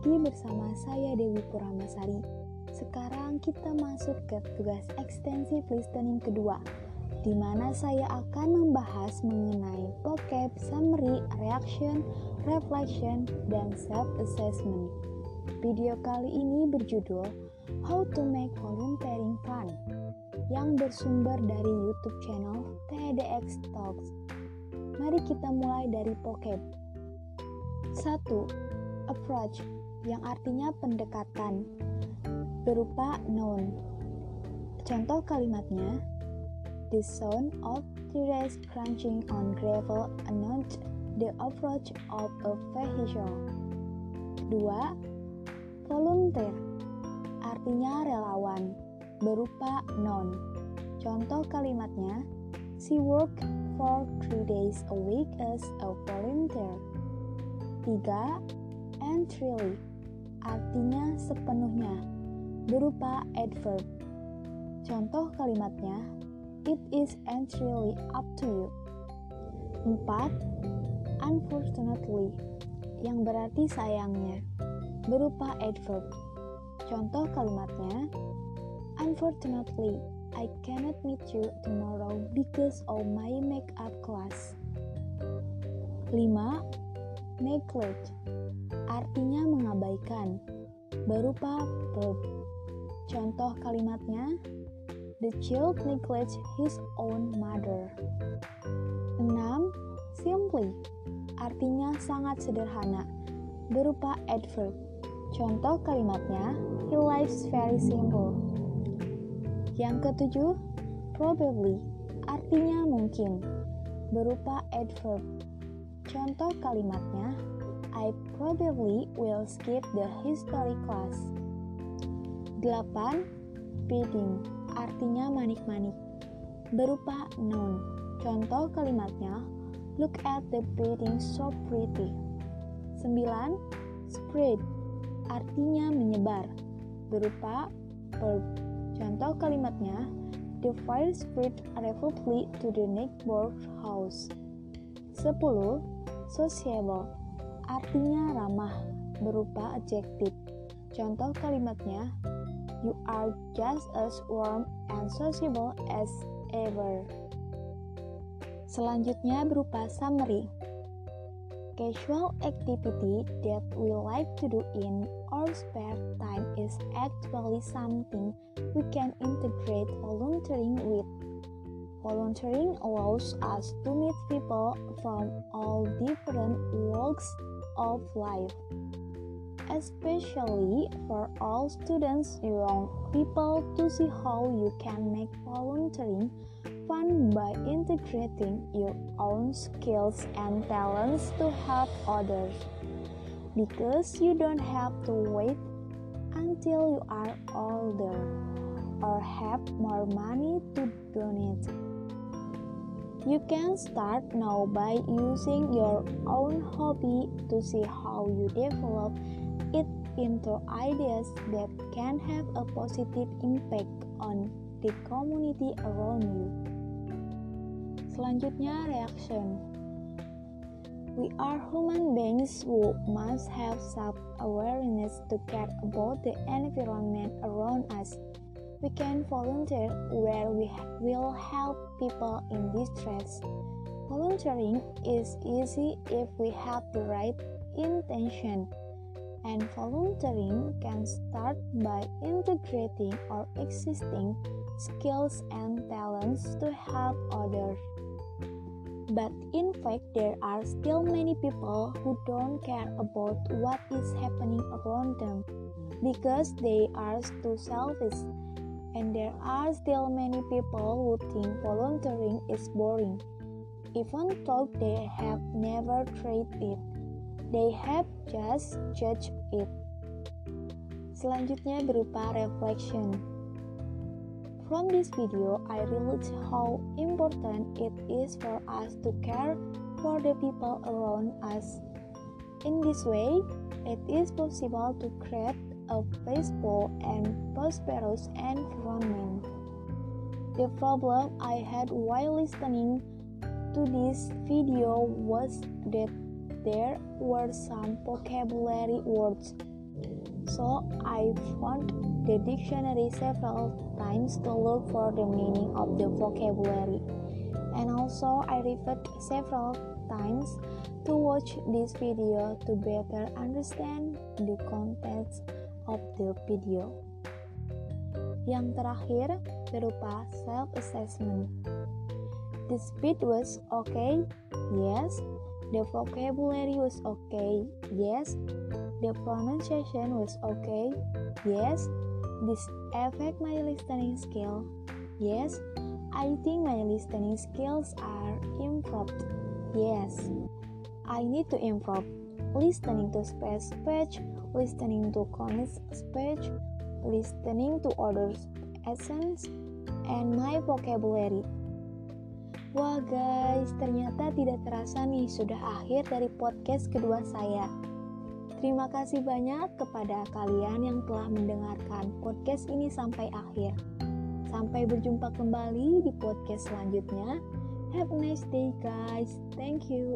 lagi bersama saya Dewi Puramasari. Sekarang kita masuk ke tugas extensive listening kedua, di mana saya akan membahas mengenai vocab, summary, reaction, reflection, dan self-assessment. Video kali ini berjudul How to Make Volunteering Fun yang bersumber dari YouTube channel TEDx Talks. Mari kita mulai dari vocab. 1 approach yang artinya pendekatan berupa noun. Contoh kalimatnya, the sound of tires crunching on gravel announced the approach of a vehicle. Kedua, volunteer artinya relawan berupa noun. Contoh kalimatnya, she worked for three days a week as a volunteer. Tiga, entirely artinya sepenuhnya berupa adverb. Contoh kalimatnya, it is entirely up to you. 4. Unfortunately, yang berarti sayangnya, berupa adverb. Contoh kalimatnya, unfortunately, I cannot meet you tomorrow because of my makeup class. 5. Neglect artinya mengabaikan, berupa verb. Contoh kalimatnya, The child neglects his own mother. 6. Simply artinya sangat sederhana, berupa adverb. Contoh kalimatnya, he lives very simple. Yang ketujuh, probably artinya mungkin, berupa adverb. Contoh kalimatnya, I probably will skip the history class. 8. Bidding artinya manik-manik berupa noun. Contoh kalimatnya Look at the bidding so pretty. 9. Spread artinya menyebar berupa verb. Contoh kalimatnya The fire spread rapidly to the neighbor's house. 10. Sociable artinya ramah berupa adjektif. Contoh kalimatnya, You are just as warm and sociable as ever. Selanjutnya berupa summary. Casual activity that we like to do in our spare time is actually something we can integrate volunteering with. Volunteering allows us to meet people from all different walks of life, especially for all students, young people, to see how you can make volunteering fun by integrating your own skills and talents to help others. Because you don't have to wait until you are older or have more money to donate. You can start now by using your own hobby to see how you develop it into ideas that can have a positive impact on the community around you. Selanjutnya, reaction. We are human beings who must have self awareness to care about the environment around us we can volunteer where we will help people in distress. Volunteering is easy if we have the right intention, and volunteering can start by integrating our existing skills and talents to help others. But in fact, there are still many people who don't care about what is happening around them because they are too selfish and there are still many people who think volunteering is boring. Even though they have never tried it, they have just judged it. Selanjutnya berupa reflection. From this video, I realized how important it is for us to care for the people around us. In this way, it is possible to create a baseball and prosperous environment. The problem I had while listening to this video was that there were some vocabulary words So I found the dictionary several times to look for the meaning of the vocabulary. And also I referred several times to watch this video to better understand the contents of the video. Yang terakhir berupa self-assessment. The speed was okay, yes. The vocabulary was okay, yes. The pronunciation was okay, yes. This affect my listening skill, yes. I think my listening skills are improved, yes. I need to improve listening to speech, listening to connect speech, listening to others' essence, and my vocabulary. Wah guys, ternyata tidak terasa nih sudah akhir dari podcast kedua saya. Terima kasih banyak kepada kalian yang telah mendengarkan podcast ini sampai akhir. Sampai berjumpa kembali di podcast selanjutnya. Have a nice day guys. Thank you.